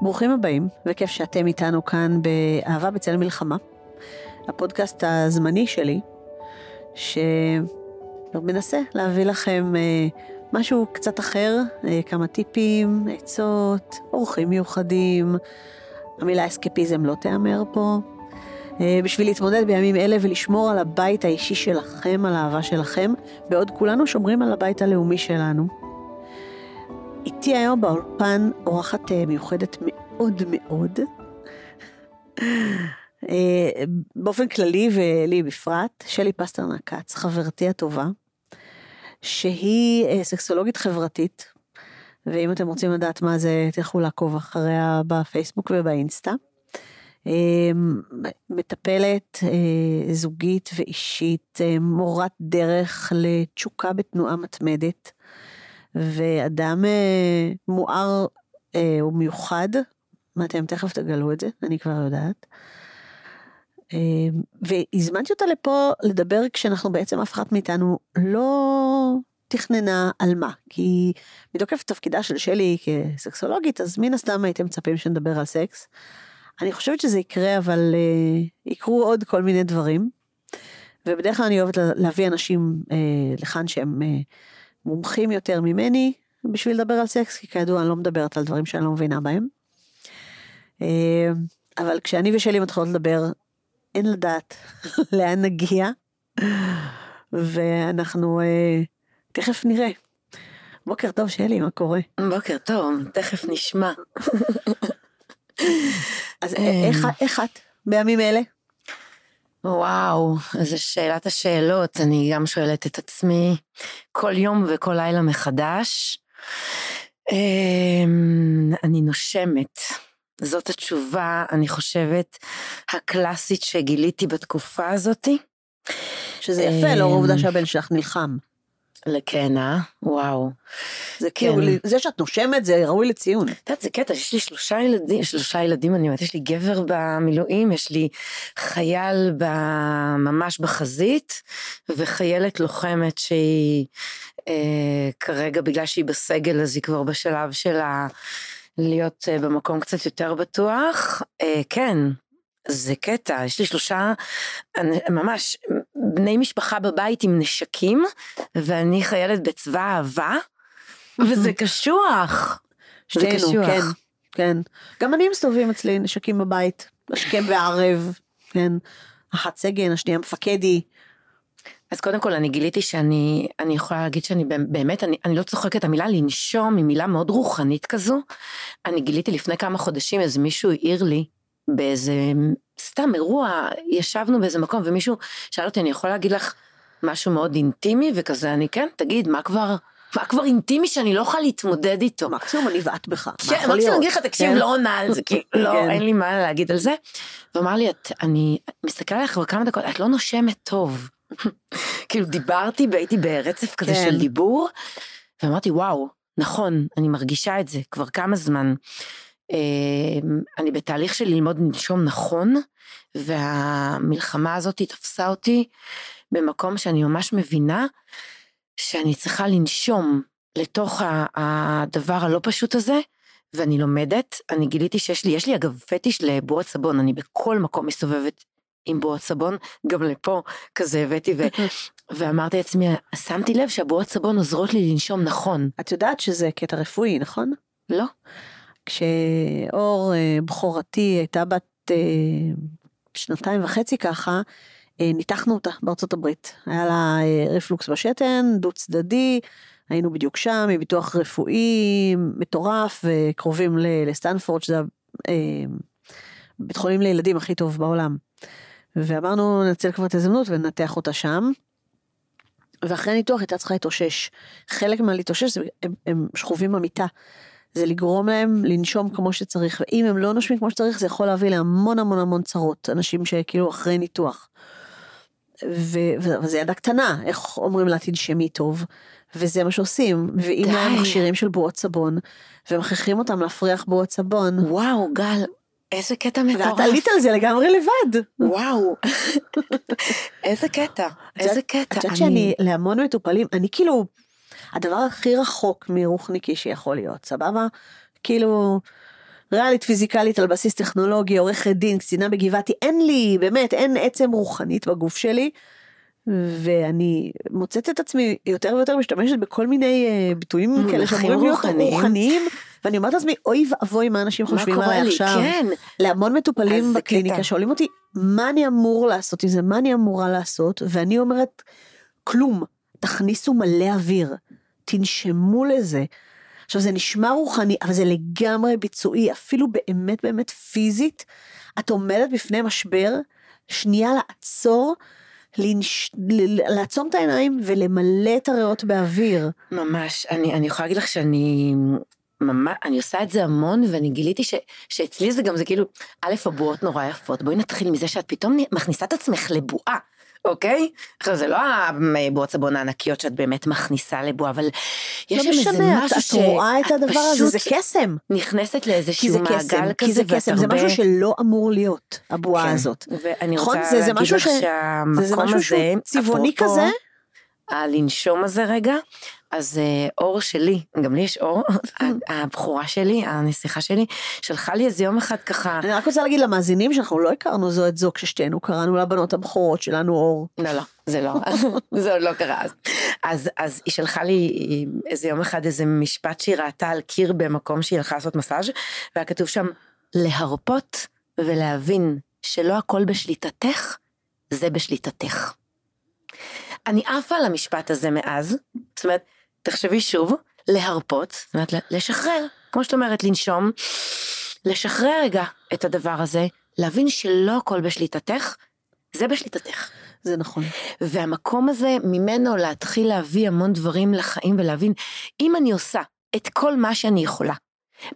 ברוכים הבאים, וכיף שאתם איתנו כאן באהבה בצל מלחמה, הפודקאסט הזמני שלי, שמנסה להביא לכם אה, משהו קצת אחר, אה, כמה טיפים, עצות, אורחים מיוחדים. המילה אסקפיזם לא תיאמר פה. אה, בשביל להתמודד בימים אלה ולשמור על הבית האישי שלכם, על האהבה שלכם, בעוד כולנו שומרים על הבית הלאומי שלנו. איתי היום באולפן אורחת אה, מיוחדת מאוד מאוד. אה, באופן כללי ולי בפרט, שלי פסטרנק כץ, חברתי הטובה, שהיא אה, סקסולוגית חברתית, ואם אתם רוצים לדעת מה זה, תלכו לעקוב אחריה בפייסבוק ובאינסטה. מטפלת זוגית ואישית, מורת דרך לתשוקה בתנועה מתמדת. ואדם אה, מואר אה, ומיוחד, אתם תכף תגלו את זה, אני כבר יודעת. אה, והזמנתי אותה לפה לדבר כשאנחנו בעצם אף אחת מאיתנו לא תכננה על מה, כי מתוקף תפקידה של שלי כסקסולוגית, אז מן הסתם הייתם מצפים שנדבר על סקס. אני חושבת שזה יקרה, אבל uh, יקרו עוד כל מיני דברים. ובדרך כלל אני אוהבת להביא אנשים uh, לכאן שהם uh, מומחים יותר ממני בשביל לדבר על סקס, כי כידוע אני לא מדברת על דברים שאני לא מבינה בהם. אה, אבל כשאני ושלי מתחילות לדבר, אין לדעת לאן נגיע, ואנחנו אה, תכף נראה. בוקר טוב שלי, מה קורה? בוקר טוב, תכף נשמע. אז איך, איך את בימים אלה? וואו, איזה שאלת השאלות, אני גם שואלת את עצמי כל יום וכל לילה מחדש. אמ, אני נושמת. זאת התשובה, אני חושבת, הקלאסית שגיליתי בתקופה הזאתי. שזה יפה, לאור העובדה שהבן שלך נלחם. אה? וואו. זה כאילו, כן. זה שאת נושמת זה ראוי לציון. את יודעת, זה קטע, יש לי שלושה ילדים, שלושה ילדים, אני אומרת, יש לי גבר במילואים, יש לי חייל ב... ממש בחזית, וחיילת לוחמת שהיא אה, כרגע, בגלל שהיא בסגל, אז היא כבר בשלב של ה... להיות אה, במקום קצת יותר בטוח. אה, כן, זה קטע, יש לי שלושה, ממש, בני משפחה בבית עם נשקים, ואני חיילת בצבא אהבה, וזה קשוח. זה קשוח. כן, כן. גם אני מסתובבים אצלי נשקים בבית, השכם והערב, כן. אחת סגן, השנייה מפקדי. אז קודם כל אני גיליתי שאני אני יכולה להגיד שאני באמת אני, אני לא צוחקת המילה לנשום היא מילה מאוד רוחנית כזו. אני גיליתי לפני כמה חודשים איזה מישהו העיר לי באיזה סתם אירוע, ישבנו באיזה מקום ומישהו שאל אותי, אני יכול להגיד לך משהו מאוד אינטימי וכזה, אני כן, תגיד, מה כבר... מה כבר אינטימי שאני לא יכולה להתמודד איתו. מקסימום אני אבעט בך. כן, מקסימום אני אגיד לך, תקשיב, כן. לא עונה על זה, כי לא, כן. אין לי מה להגיד על זה. הוא אמר לי, אני מסתכל עליך כבר כמה דקות, את לא נושמת טוב. כאילו דיברתי והייתי ברצף כזה של דיבור, ואמרתי, וואו, נכון, אני מרגישה את זה כבר כמה זמן. אמ, אני בתהליך של ללמוד לנשום נכון, והמלחמה הזאת תפסה אותי במקום שאני ממש מבינה שאני צריכה לנשום לתוך הדבר הלא פשוט הזה, ואני לומדת, אני גיליתי שיש לי, יש לי אגב פטיש לבועת סבון, אני בכל מקום מסתובבת עם בועת סבון, גם לפה כזה הבאתי, ו... ואמרתי לעצמי, שמתי לב שהבועות סבון עוזרות לי לנשום נכון. את יודעת שזה קטע רפואי, נכון? לא. כשאור אה, בכורתי הייתה בת אה, שנתיים וחצי ככה, אה, ניתחנו אותה בארצות הברית. היה לה רפלוקס בשתן, דו צדדי, היינו בדיוק שם, עם ביטוח רפואי מטורף, וקרובים לסטנפורד, שזה בית חולים לילדים הכי טוב בעולם. ואמרנו, ננצל כבר את ההזדמנות וננתח אותה שם. ואחרי הניתוח הייתה צריכה להתאושש. חלק מהלהתאושש הם, הם שכובים במיטה. זה לגרום להם לנשום כמו שצריך, ואם הם לא נושמים כמו שצריך זה יכול להביא להמון המון המון צרות, אנשים שכאילו אחרי ניתוח. וזה ידה קטנה, איך אומרים לה תנשמי טוב, וזה מה שעושים, מביאים להם מכשירים של בועות סבון, ומכריחים אותם להפריח בועות סבון. וואו, גל, איזה קטע מטורף. ואת עלית על זה לגמרי לבד. וואו, איזה קטע, איזה קטע. את יודעת שאני להמון מטופלים, אני כאילו, הדבר הכי רחוק מרוחניקי שיכול להיות, סבבה? כאילו, ריאלית פיזיקלית על בסיס טכנולוגי, עורכת דין, קצינה בגבעתי, אין לי, באמת, אין עצם רוחנית בגוף שלי. ואני מוצאת את עצמי יותר ויותר משתמשת בכל מיני uh, ביטויים כאלה שאמורים להיות רוחניים, ואני אומרת לעצמי, אוי ואבוי מה אנשים חושבים עליי עכשיו. כן. להמון מטופלים בקליניקה שואלים אותי, מה אני אמור לעשות עם זה, מה אני אמורה לעשות, ואני אומרת, כלום, תכניסו מלא אוויר, תנשמו לזה. עכשיו זה נשמע רוחני, אבל זה לגמרי ביצועי, אפילו באמת באמת פיזית, את עומדת בפני משבר, שנייה לעצור, לנש... לעצום את העיניים ולמלא את הריאות באוויר. ממש, אני, אני יכולה להגיד לך שאני ממש, אני עושה את זה המון ואני גיליתי ש, שאצלי זה גם זה כאילו, א' הבועות נורא יפות, בואי נתחיל מזה שאת פתאום מכניסה את עצמך לבועה. אוקיי? עכשיו זה לא הבועות סבון הענקיות שאת באמת מכניסה לבועה, אבל יש לא שם איזה משהו את, את רואה את הדבר הזה, זה קסם. נכנסת לאיזשהו מעגל כזה, כי זה קסם, זה משהו שלא אמור להיות, הבועה כן. הזאת. ואני נכון? רוצה להגיד לך שהמקום הזה, צבעוני כזה, הלנשום הזה רגע, אז אה, אור שלי, גם לי יש אור, הבחורה שלי, הנסיכה שלי, שלחה לי איזה יום אחד ככה. אני רק רוצה להגיד למאזינים שאנחנו לא הכרנו זו את זו כששתינו קראנו לבנות הבכורות שלנו אור. לא, לא, זה לא, זה עוד לא קרה אז. אז. אז היא שלחה לי איזה יום אחד איזה משפט שהיא ראתה על קיר במקום שהיא הלכה לעשות מסאז' והיה כתוב שם להרפות ולהבין שלא הכל בשליטתך, זה בשליטתך. אני עפה על המשפט הזה מאז, זאת אומרת, תחשבי שוב, להרפות, זאת אומרת, לשחרר, כמו שאת אומרת, לנשום, לשחרר רגע את הדבר הזה, להבין שלא הכל בשליטתך, זה בשליטתך. זה נכון. והמקום הזה, ממנו להתחיל להביא המון דברים לחיים ולהבין, אם אני עושה את כל מה שאני יכולה,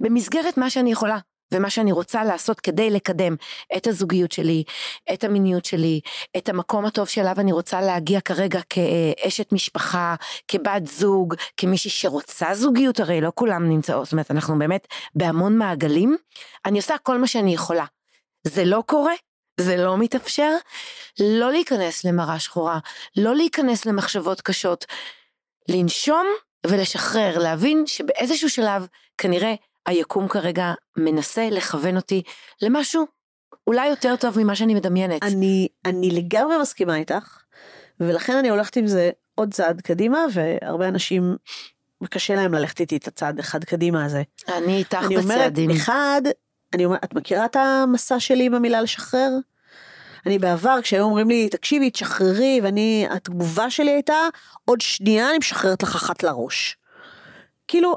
במסגרת מה שאני יכולה, ומה שאני רוצה לעשות כדי לקדם את הזוגיות שלי, את המיניות שלי, את המקום הטוב שאליו אני רוצה להגיע כרגע כאשת משפחה, כבת זוג, כמישהי שרוצה זוגיות, הרי לא כולם נמצאות, זאת אומרת אנחנו באמת בהמון מעגלים, אני עושה כל מה שאני יכולה. זה לא קורה, זה לא מתאפשר, לא להיכנס למראה שחורה, לא להיכנס למחשבות קשות, לנשום ולשחרר, להבין שבאיזשהו שלב כנראה היקום כרגע מנסה לכוון אותי למשהו אולי יותר טוב ממה שאני מדמיינת. אני, אני לגמרי מסכימה איתך, ולכן אני הולכת עם זה עוד צעד קדימה, והרבה אנשים, קשה להם ללכת איתי את הצעד אחד קדימה הזה. אני איתך אני בצעדים. אומרת, אחד, אני אומרת, את מכירה את המסע שלי עם המילה לשחרר? אני בעבר, כשהיו אומרים לי, תקשיבי, תשחררי, ואני, התגובה שלי הייתה, עוד שנייה אני משחררת לך אחת לראש. כאילו,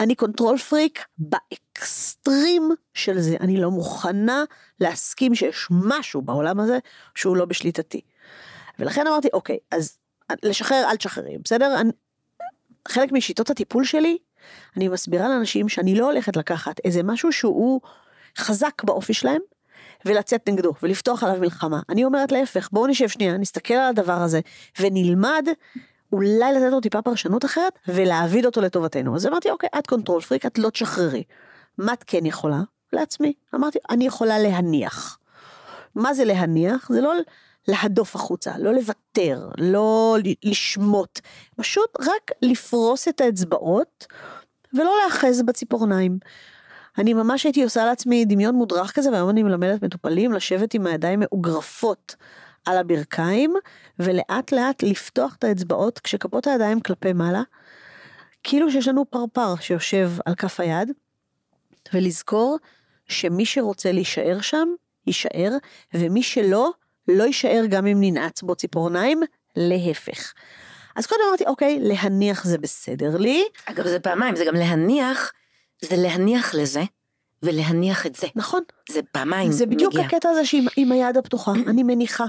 אני control freak ב extreme של זה, אני לא מוכנה להסכים שיש משהו בעולם הזה שהוא לא בשליטתי. ולכן אמרתי, אוקיי, אז לשחרר אל תשחררי, בסדר? אני, חלק משיטות הטיפול שלי, אני מסבירה לאנשים שאני לא הולכת לקחת איזה משהו שהוא חזק באופי שלהם, ולצאת נגדו, ולפתוח עליו מלחמה. אני אומרת להפך, בואו נשב שנייה, נסתכל על הדבר הזה, ונלמד אולי לתת לו טיפה פרשנות אחרת ולהעביד אותו לטובתנו. אז אמרתי, אוקיי, את control freak, את לא תשחררי. מה את כן יכולה? לעצמי. אמרתי, אני יכולה להניח. מה זה להניח? זה לא להדוף החוצה, לא לוותר, לא לשמוט, פשוט רק לפרוס את האצבעות ולא להאחז בציפורניים. אני ממש הייתי עושה לעצמי דמיון מודרך כזה, והיום אני מלמדת מטופלים לשבת עם הידיים מאוגרפות על הברכיים, ולאט לאט לפתוח את האצבעות כשכפות הידיים כלפי מעלה, כאילו שיש לנו פרפר שיושב על כף היד, ולזכור שמי שרוצה להישאר שם, יישאר, ומי שלא, לא יישאר גם אם ננעץ בו ציפורניים, להפך. אז קודם אמרתי, אוקיי, להניח זה בסדר לי. אגב, זה פעמיים, זה גם להניח, זה להניח לזה, ולהניח את זה. נכון. זה פעמיים זה בדיוק מגיע. הקטע הזה שעם היד הפתוחה, אני מניחה.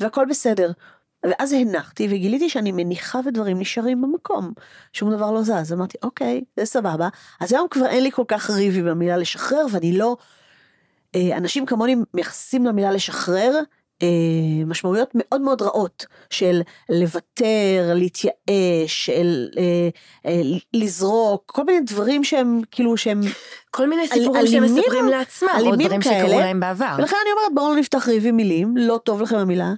והכל בסדר. ואז הנחתי וגיליתי שאני מניחה ודברים נשארים במקום, שום דבר לא זז, אמרתי אוקיי, זה סבבה, אז היום כבר אין לי כל כך ריב עם המילה לשחרר ואני לא, אה, אנשים כמוני מייחסים למילה לשחרר משמעויות מאוד מאוד רעות של לוותר, להתייאש, של אה, אה, לזרוק, כל מיני דברים שהם כאילו שהם כל מיני סיפורים שהם מספרים לעצמם, או דברים שקרו להם בעבר. ולכן אני אומרת בואו לא נפתח ריב עם מילים, לא טוב לכם המילה,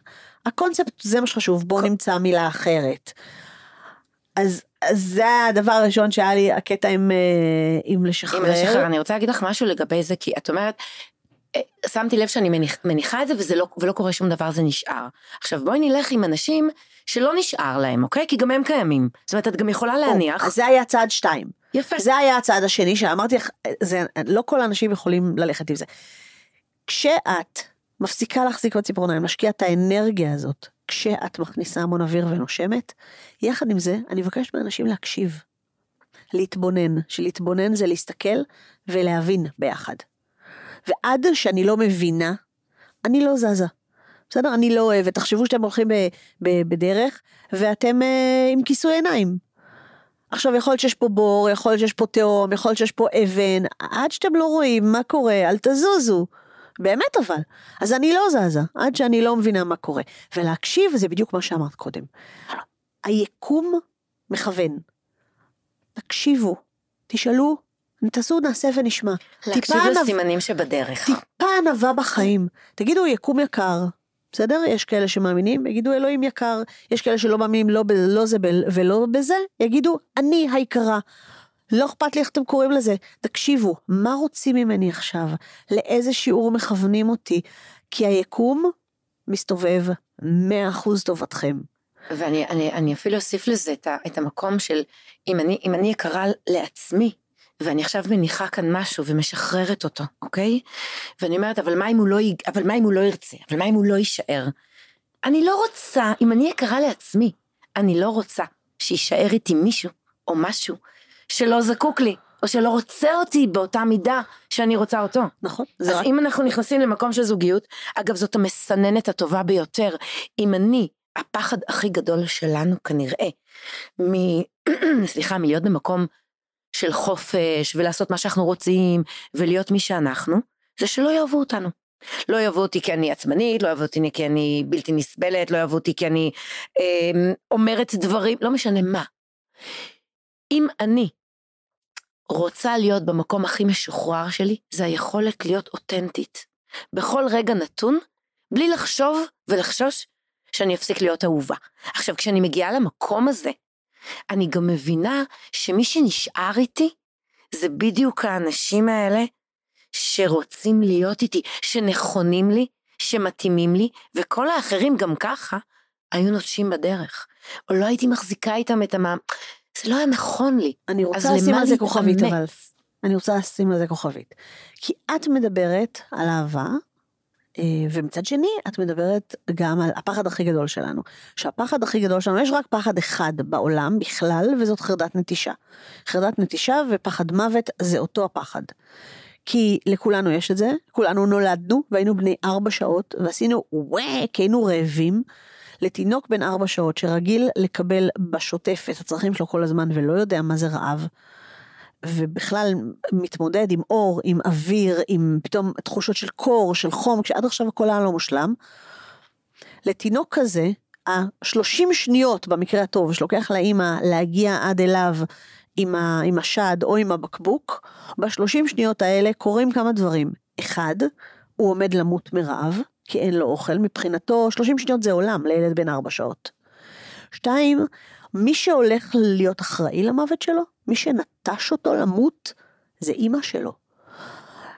הקונספט זה מה שחשוב, בואו נמצא מילה אחרת. אז זה הדבר הראשון שהיה לי הקטע עם, אה, עם לשחרר. עם לשחרר, אני רוצה להגיד לך משהו לגבי זה, כי את אומרת, אה, שמתי לב שאני מניח, מניחה את זה וזה לא, ולא קורה שום דבר, זה נשאר. עכשיו בואי נלך עם אנשים שלא נשאר להם, אוקיי? כי גם הם קיימים. זאת אומרת, את גם יכולה להניח. אז זה היה צעד שתיים. יפה. זה היה הצעד השני שאמרתי לך, זה, לא כל האנשים יכולים ללכת עם זה. כשאת מפסיקה להחזיק בציפורניים, משקיעה את האנרגיה הזאת, כשאת מכניסה המון אוויר ונושמת, יחד עם זה, אני מבקשת מאנשים להקשיב. להתבונן, שלהתבונן זה להסתכל ולהבין ביחד. ועד שאני לא מבינה, אני לא זזה. בסדר? אני לא אוהבת. תחשבו שאתם הולכים ב, ב, בדרך, ואתם אה, עם כיסוי עיניים. עכשיו, יכול להיות שיש פה בור, יכול להיות שיש פה תהום, יכול להיות שיש פה אבן, עד שאתם לא רואים מה קורה, אל תזוזו. באמת אבל. אז אני לא זזה, עד שאני לא מבינה מה קורה. ולהקשיב זה בדיוק מה שאמרת קודם. היקום מכוון. תקשיבו, תשאלו, תעשו נעשה ונשמע. להקשיב לסימנים שבדרך. טיפה ענווה בחיים. תגידו, יקום יקר, בסדר? יש כאלה שמאמינים, יגידו אלוהים יקר, יש כאלה שלא מאמינים לא לא זה ולא בזה, יגידו אני היקרה. לא אכפת לי איך אתם קוראים לזה, תקשיבו, מה רוצים ממני עכשיו? לאיזה שיעור מכוונים אותי? כי היקום מסתובב 100% טובתכם. ואני אני, אני אפילו אוסיף לזה את, ה, את המקום של אם אני, אם אני יקרה לעצמי, ואני עכשיו מניחה כאן משהו ומשחררת אותו, אוקיי? ואני אומרת, אבל מה אם הוא לא, אבל מה אם הוא לא ירצה? אבל מה אם הוא לא יישאר? אני לא רוצה, אם אני יקרה לעצמי, אני לא רוצה שיישאר איתי מישהו או משהו שלא זקוק לי, או שלא רוצה אותי באותה מידה שאני רוצה אותו. נכון. אז רק... אם אנחנו נכנסים למקום של זוגיות, אגב זאת המסננת הטובה ביותר. אם אני, הפחד הכי גדול שלנו כנראה, מ... סליחה, מלהיות במקום של חופש ולעשות מה שאנחנו רוצים ולהיות מי שאנחנו, זה שלא יאהבו אותנו. לא יאהבו אותי כי אני עצמנית, לא יאהבו אותי כי אני בלתי נסבלת, לא יאהבו אותי כי אני אה, אומרת דברים, לא משנה מה. אם אני רוצה להיות במקום הכי משוחרר שלי, זה היכולת להיות אותנטית. בכל רגע נתון, בלי לחשוב ולחשוש שאני אפסיק להיות אהובה. עכשיו, כשאני מגיעה למקום הזה, אני גם מבינה שמי שנשאר איתי, זה בדיוק האנשים האלה שרוצים להיות איתי, שנכונים לי, שמתאימים לי, וכל האחרים גם ככה היו נוטשים בדרך. או לא הייתי מחזיקה איתם את המאמ... זה לא היה נכון לי. אני רוצה לשים על זה כוכבית אבל. אני רוצה לשים על זה כוכבית. כי את מדברת על אהבה, אה, ומצד שני את מדברת גם על הפחד הכי גדול שלנו. שהפחד הכי גדול שלנו, יש רק פחד אחד בעולם בכלל, וזאת חרדת נטישה. חרדת נטישה ופחד מוות זה אותו הפחד. כי לכולנו יש את זה, כולנו נולדנו והיינו בני ארבע שעות ועשינו וואק, היינו רעבים. לתינוק בן ארבע שעות שרגיל לקבל בשוטף את הצרכים שלו כל הזמן ולא יודע מה זה רעב, ובכלל מתמודד עם אור, עם אוויר, עם פתאום תחושות של קור, של חום, כשעד עכשיו הכל היה לא מושלם, לתינוק כזה, השלושים שניות במקרה הטוב שלוקח לאימא להגיע עד אליו עם, ה, עם השד או עם הבקבוק, בשלושים שניות האלה קורים כמה דברים. אחד, הוא עומד למות מרעב, כי אין לו אוכל, מבחינתו 30 שניות זה עולם לילד בן 4 שעות. שתיים, מי שהולך להיות אחראי למוות שלו, מי שנטש אותו למות, זה אימא שלו.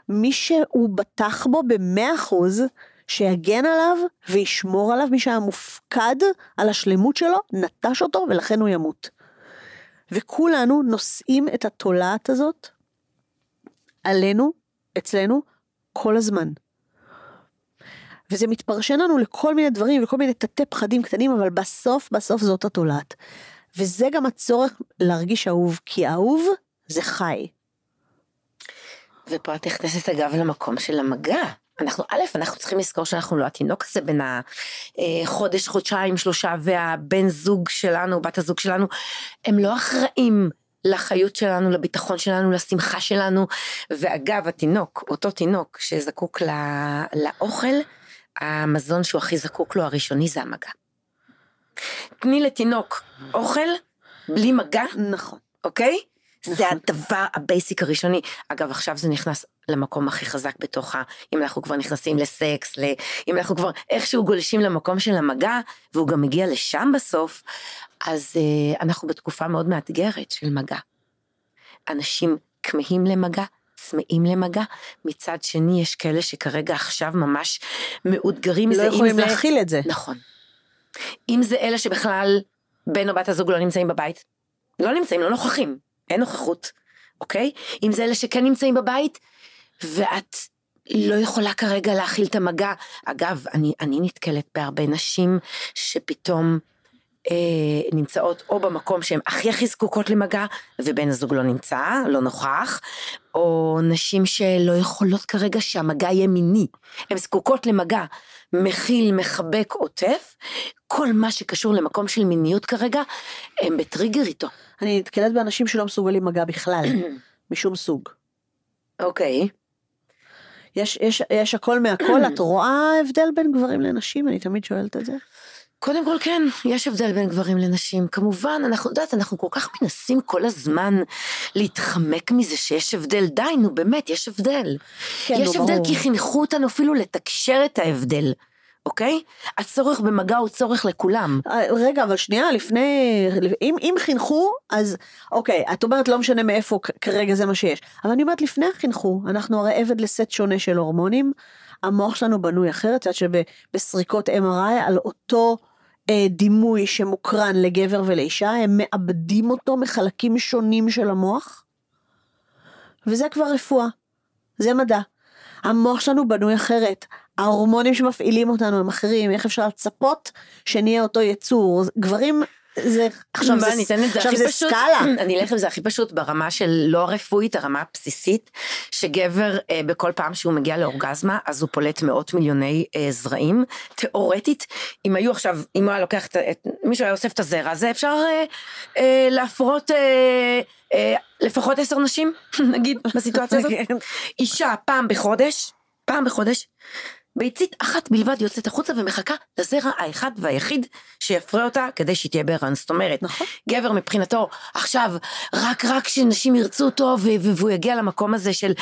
מי שהוא בטח בו במאה אחוז, שיגן עליו וישמור עליו, מי שהיה מופקד על השלמות שלו, נטש אותו ולכן הוא ימות. וכולנו נושאים את התולעת הזאת עלינו, אצלנו, כל הזמן. וזה מתפרשן לנו לכל מיני דברים וכל מיני תתי פחדים קטנים, אבל בסוף בסוף זאת התולעת. וזה גם הצורך להרגיש אהוב, כי אהוב זה חי. ופה את נכנסת אגב למקום של המגע. אנחנו, א', אנחנו צריכים לזכור שאנחנו לא התינוק הזה בין החודש, חודשיים, שלושה, והבן זוג שלנו, בת הזוג שלנו, הם לא אחראים לחיות שלנו, לביטחון שלנו, לשמחה שלנו. ואגב, התינוק, אותו תינוק שזקוק לא, לאוכל, המזון שהוא הכי זקוק לו הראשוני זה המגע. תני לתינוק אוכל בלי מגע. נכון. אוקיי? נכון. זה הדבר ה basic הראשוני. אגב, עכשיו זה נכנס למקום הכי חזק בתוך ה... אם אנחנו כבר נכנסים לסקס, ל... אם אנחנו כבר איכשהו גולשים למקום של המגע, והוא גם מגיע לשם בסוף, אז uh, אנחנו בתקופה מאוד מאתגרת של מגע. אנשים כמהים למגע, צמאים למגע, מצד שני יש כאלה שכרגע עכשיו ממש מאותגרים מזה. לא יכולים זה... להכיל את זה. נכון. אם זה אלה שבכלל בן או בת הזוג לא נמצאים בבית, לא נמצאים, לא נוכחים, אין נוכחות, אוקיי? אם זה אלה שכן נמצאים בבית, ואת לא יכולה כרגע להכיל את המגע. אגב, אני, אני נתקלת בהרבה נשים שפתאום אה, נמצאות או במקום שהן הכי הכי זקוקות למגע, ובן הזוג לא נמצא, לא נוכח, או נשים שלא יכולות כרגע שהמגע יהיה מיני. הן זקוקות למגע מכיל, מחבק, עוטף, כל מה שקשור למקום של מיניות כרגע, הם בטריגר איתו. אני נתקלת באנשים שלא מסוגלים מגע בכלל, משום סוג. אוקיי. Okay. יש, יש, יש הכל מהכל, את רואה הבדל בין גברים לנשים? אני תמיד שואלת את זה. קודם כל כן, יש הבדל בין גברים לנשים. כמובן, אנחנו יודעת, אנחנו כל כך מנסים כל הזמן להתחמק מזה שיש הבדל. די, נו באמת, יש הבדל. כן, יש הבדל ברור. כי חינכו אותנו אפילו לתקשר את ההבדל. אוקיי? הצורך במגע הוא צורך לכולם. אה, רגע, אבל שנייה, לפני, אם, אם חינכו, אז אוקיי, את אומרת לא משנה מאיפה כרגע זה מה שיש. אבל אני אומרת לפני החינכו, אנחנו הרי עבד לסט שונה של הורמונים, המוח שלנו בנוי אחרת, את יודעת שבסריקות MRI על אותו דימוי שמוקרן לגבר ולאישה, הם מאבדים אותו מחלקים שונים של המוח, וזה כבר רפואה, זה מדע. המוח שלנו בנוי אחרת, ההורמונים שמפעילים אותנו הם אחרים, איך אפשר לצפות שנהיה אותו יצור, גברים זה עכשיו זה, עכשיו זה פשוט, סקאלה. אני אלך עם זה הכי פשוט ברמה של לא הרפואית, הרמה הבסיסית, שגבר אה, בכל פעם שהוא מגיע לאורגזמה, אז הוא פולט מאות מיליוני אה, זרעים. תיאורטית, אם היו עכשיו, אם הוא היה לוקח את, את מישהו היה אוסף את הזרע הזה, אפשר אה, אה, להפרות אה, אה, לפחות עשר נשים, נגיד, בסיטואציה הזאת. כן. אישה פעם בחודש, פעם בחודש, ביצית אחת בלבד יוצאת החוצה ומחכה לזרע האחד והיחיד שיפרה אותה כדי שהיא תהיה בהיריון. זאת אומרת, נכון. גבר מבחינתו עכשיו רק רק שנשים ירצו אותו והוא יגיע למקום הזה של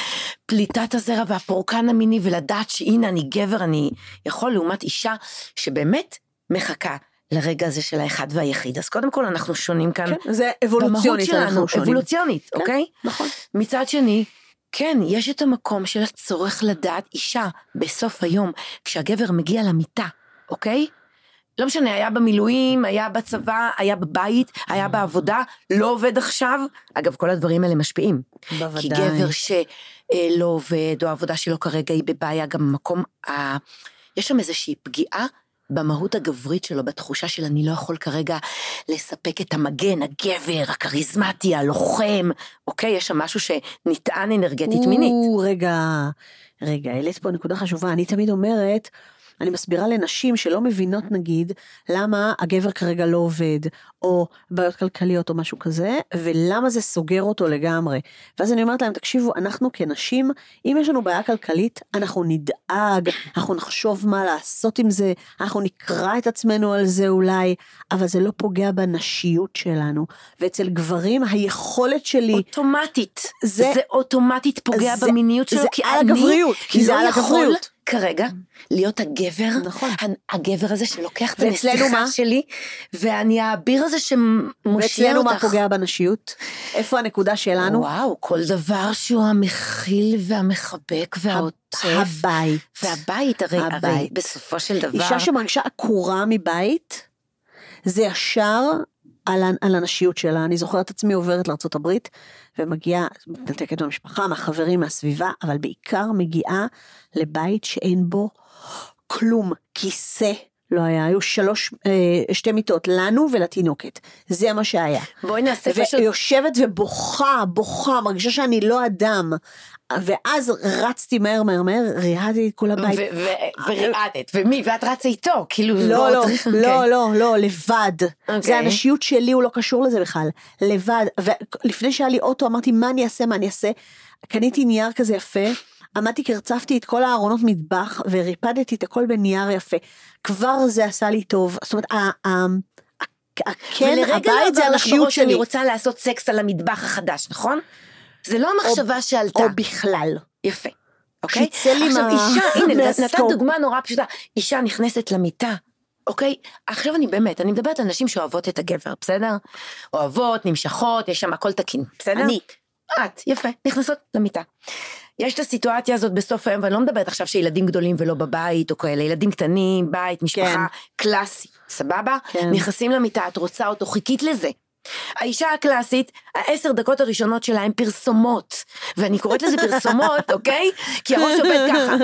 פליטת הזרע והפורקן המיני ולדעת שהנה אני גבר אני יכול לעומת אישה שבאמת מחכה לרגע הזה של האחד והיחיד. אז קודם כל אנחנו שונים כאן. כן, זה אבולוציונית שלנו, אנחנו שונים. אבולוציונית, כן, אוקיי? נכון. מצד שני, כן, יש את המקום של הצורך לדעת אישה בסוף היום, כשהגבר מגיע למיטה, אוקיי? לא משנה, היה במילואים, היה בצבא, היה בבית, היה בעבודה, לא עובד עכשיו. אגב, כל הדברים האלה משפיעים. בוודאי. כי גבר שלא עובד, או העבודה שלו כרגע היא בבעיה, גם במקום, ה... יש שם איזושהי פגיעה במהות הגברית שלו, בתחושה של אני לא יכול כרגע לספק את המגן, הגבר, הכריזמטי, הלוחם, אוקיי? יש שם משהו שנטען אנרגטית מינית. רגע, רגע, העלית פה נקודה חשובה, אני תמיד אומרת, אני מסבירה לנשים שלא מבינות נגיד למה הגבר כרגע לא עובד, או בעיות כלכליות או משהו כזה, ולמה זה סוגר אותו לגמרי. ואז אני אומרת להם, תקשיבו, אנחנו כנשים, אם יש לנו בעיה כלכלית, אנחנו נדאג, אנחנו נחשוב מה לעשות עם זה, אנחנו נקרא את עצמנו על זה אולי, אבל זה לא פוגע בנשיות שלנו. ואצל גברים, היכולת שלי... אוטומטית. זה, זה אוטומטית פוגע זה, במיניות שלו, זה כי על אני הגבריות, כי זה לא על הגבריות. כרגע להיות הגבר, נכון. הגבר הזה שלוקח את הנסיכה שלי, ואני האביר הזה שמושיע אותך. ואצלנו מה פוגע בנשיות? איפה הנקודה שלנו? וואו, כל דבר שהוא המכיל והמחבק והעוטף. הבית. והבית, הרי, הבית. הרי בסופו של דבר. אישה שמרגישה עקורה מבית, זה ישר על, על הנשיות שלה. אני זוכרת את עצמי עוברת לארה"ב ומגיעה, מתנתקת במשפחה, מהחברים, מהסביבה, אבל בעיקר מגיעה לבית שאין בו כלום, כיסא. לא היה, היו שלוש, אה, שתי מיטות, לנו ולתינוקת. זה מה שהיה. בואי נעשה פשוט... ויושבת ובוכה, בוכה, מרגישה שאני לא אדם. ואז רצתי מהר מהר מהר, ריהדתי את כל הבית. וריהדת, ומי? ואת רצה איתו, כאילו... לא, לא, לא, לא, לא, לבד. זה האנשיות שלי, הוא לא קשור לזה בכלל. לבד. ולפני שהיה לי אוטו, אמרתי, מה אני אעשה, מה אני אעשה? קניתי נייר כזה יפה. עמדתי, קרצפתי את כל הארונות מטבח וריפדתי את הכל בנייר יפה. כבר זה עשה לי טוב. זאת אומרת, כן, הבית זה האישיות שלי. אני רוצה לעשות סקס על המטבח החדש, נכון? זה לא המחשבה שעלתה. או בכלל. יפה. אוקיי? שיצא לי מה... עכשיו אישה, הנה, נתת דוגמה נורא פשוטה. אישה נכנסת למיטה, אוקיי? עכשיו אני באמת, אני מדברת על נשים שאוהבות את הגבר, בסדר? אוהבות, נמשכות, יש שם הכל תקין, בסדר? אני. את, יפה, נכנסות למיטה. יש את הסיטואציה הזאת בסוף היום, ואני לא מדברת עכשיו שילדים גדולים ולא בבית או כאלה, ילדים קטנים, בית, משפחה, כן. קלאסי, סבבה? כן. נכנסים למיטה, את רוצה אותו, חיכית לזה. האישה הקלאסית, העשר דקות הראשונות שלה הן פרסומות, ואני קוראת לזה פרסומות, אוקיי? כי הראש עובד ככה.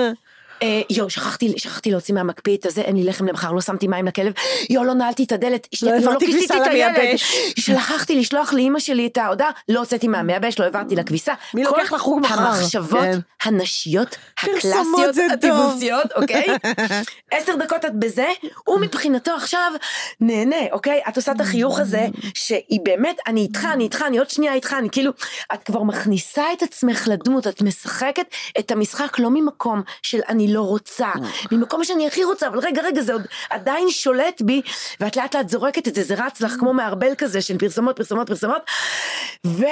אה, יואו, שכחתי, שכחתי להוציא מהמקפיא הזה, אין לי לחם למחר, לא שמתי מים לכלב, יואו, לא נעלתי את הדלת, לא העברתי כביסה למייבש. שכחתי לשלוח לאימא שלי את ההודעה, לא הוצאתי מהמייבש, לא העברתי לכביסה. מי לוקח לחוג מחר? המחשבות כן. הנשיות הקלאסיות, הטיבוסיות, אוקיי? עשר דקות את בזה, הוא מבחינתו עכשיו נהנה, אוקיי? את עושה את החיוך הזה, שהיא באמת, אני איתך, אני איתך, אני עוד שנייה איתך, אני כאילו, את כבר מכניסה את עצמך לדמות, את משחקת את המשחק לא ממקום של אני אני לא רוצה, ממקום שאני הכי רוצה, אבל רגע, רגע, זה עוד עדיין שולט בי, ואת לאט לאט זורקת את זה, זה רץ לך כמו מערבל כזה של פרסומות, פרסומות, פרסומות, ו...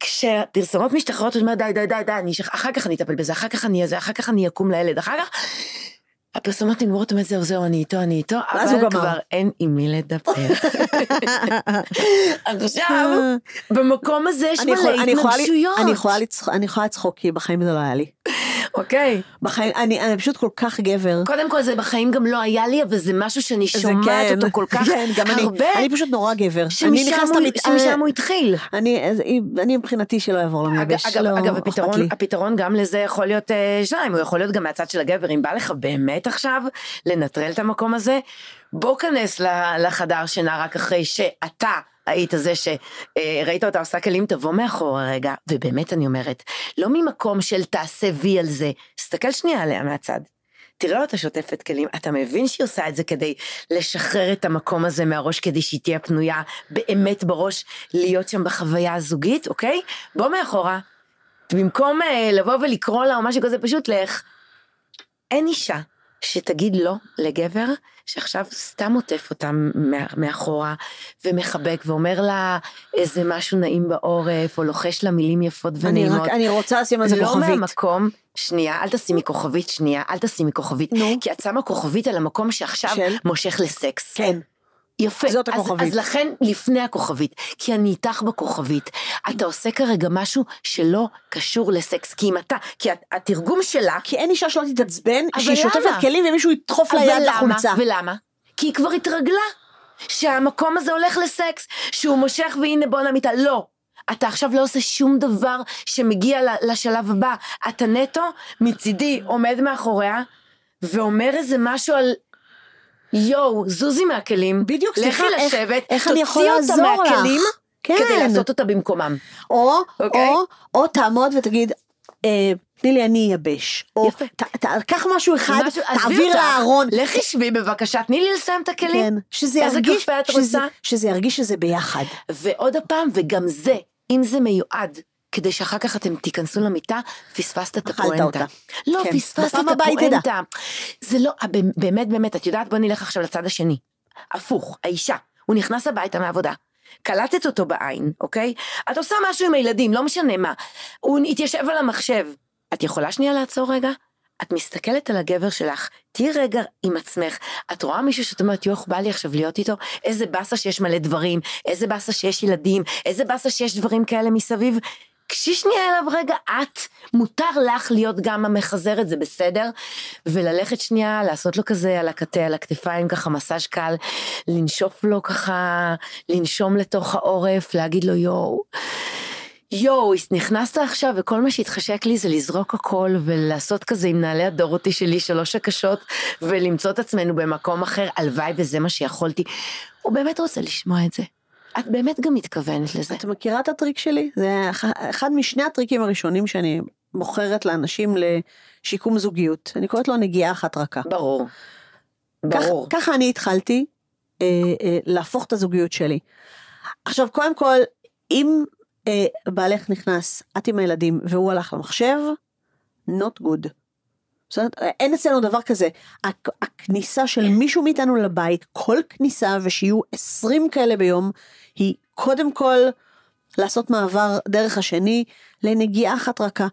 כשפרסומות משתחררות, את אומרת די, די, די, די, אני, אחר כך אני אטפל בזה, אחר כך אני אהיה אחר כך אני אקום לילד, אחר כך... הפרסומות נגמרות, אומרת זהו, זהו, אני איתו, אני איתו, אבל כבר אין עם מי לדבר. עכשיו, במקום הזה יש מלא התנגשויות. אני יכולה לצחוק, כי בחיים זה לא היה לי. אוקיי. בחיים, אני, אני פשוט כל כך גבר. קודם כל זה בחיים גם לא היה לי, אבל זה משהו שאני שומעת כן, אותו כל כך כן, גם הרבה. אני, אני פשוט נורא גבר. שמשם, הוא, התחיל. אני, אני מבחינתי שלא יעבור למייבש. אגב, לא אגב הפתרון, הפתרון גם לזה יכול להיות אה, שניים, הוא יכול להיות גם מהצד של הגבר, אם בא לך באמת עכשיו לנטרל את המקום הזה, בוא כנס לחדר שינה רק אחרי שאתה היית זה שראית אותה עושה כלים, תבוא מאחורה רגע, ובאמת אני אומרת, לא ממקום של תעשה וי על זה, תסתכל שנייה עליה מהצד. תראה אותה שוטפת כלים, אתה מבין שהיא עושה את זה כדי לשחרר את המקום הזה מהראש, כדי שהיא תהיה פנויה באמת בראש, להיות שם בחוויה הזוגית, אוקיי? בוא מאחורה, במקום אה, לבוא ולקרוא לה או משהו כזה, פשוט לך. אין אישה שתגיד לא לגבר שעכשיו סתם עוטף אותה מאחורה ומחבק ואומר לה איזה משהו נעים בעורף או לוחש לה מילים יפות ונעימות. אני, רק, אני רוצה לשים על זה לא כוכבית. לא מהמקום, שנייה, אל תשימי כוכבית, שנייה, אל תשימי כוכבית. נו. כי את שמה כוכבית על המקום שעכשיו של? מושך לסקס. כן. יפה, זאת הכוכבית. אז, אז לכן לפני הכוכבית, כי אני איתך בכוכבית, אתה עושה כרגע משהו שלא קשור לסקס, כי אם אתה, כי התרגום שלה... כי אין אישה שלא תתעצבן, שהיא שוטפת כלים ומישהו ידחוף לה יד לחולצה. ולמה? כי היא כבר התרגלה שהמקום הזה הולך לסקס, שהוא מושך והנה בוא נמיתה, לא. אתה עכשיו לא עושה שום דבר שמגיע לשלב הבא, אתה נטו מצידי עומד מאחוריה ואומר איזה משהו על יואו, זוזי מהכלים, בדיוק, סליחה, איך, לשבת, איך אני יכול לעזור לך? תוציאי אותה מהכלים, כן. כדי לעשות אותה במקומם. או, okay. אוקיי? או, או תעמוד ותגיד, אה, תני לי אני אייבש. או יפה. ת, ת, קח משהו אחד, משהו, תעביר לארון. לכי שבי בבקשה, תני לי לסיים את הכלים. כן, שזה ירגיש, שזה, שזה ירגיש שזה ביחד. ועוד הפעם, וגם זה, אם זה מיועד כדי שאחר כך אתם תיכנסו למיטה, פספסת את הפואנטה. לא, כן. פספסת את הפואנטה. זה לא, באמת באמת, את יודעת, בוא נלך עכשיו לצד השני. הפוך, האישה, הוא נכנס הביתה מעבודה. קלטת אותו בעין, אוקיי? את עושה משהו עם הילדים, לא משנה מה. הוא התיישב על המחשב. את יכולה שנייה לעצור רגע? את מסתכלת על הגבר שלך, תהיי רגע עם עצמך, את רואה מישהו שאת אומרת, יוח, בא לי עכשיו להיות איתו, איזה באסה שיש מלא דברים, איזה באסה שיש ילדים, איזה באסה שיש דברים כאלה מסביב, קשי שנייה אליו רגע, את, מותר לך להיות גם המחזרת, זה בסדר? וללכת שנייה, לעשות לו כזה על הקטה, על הכתפיים, ככה מסאז' קל, לנשוף לו ככה, לנשום לתוך העורף, להגיד לו יואו. יואו, נכנסת עכשיו וכל מה שהתחשק לי זה לזרוק הכל ולעשות כזה עם נעלי הדורותי שלי שלוש הקשות ולמצוא את עצמנו במקום אחר, הלוואי וזה מה שיכולתי. הוא באמת רוצה לשמוע את זה. את באמת גם מתכוונת לזה. את מכירה את הטריק שלי? זה אחד משני הטריקים הראשונים שאני מוכרת לאנשים לשיקום זוגיות. אני קוראת לו נגיעה אחת רכה. ברור. ברור. ככה אני התחלתי אה, אה, להפוך את הזוגיות שלי. עכשיו, קודם כל, אם אה, בעלך נכנס, את עם הילדים, והוא הלך למחשב, not good. בסדר? אין אצלנו דבר כזה. הכניסה של מישהו מאיתנו לבית, כל כניסה, ושיהיו 20 כאלה ביום, היא קודם כל לעשות מעבר דרך השני לנגיעה אחת רכה.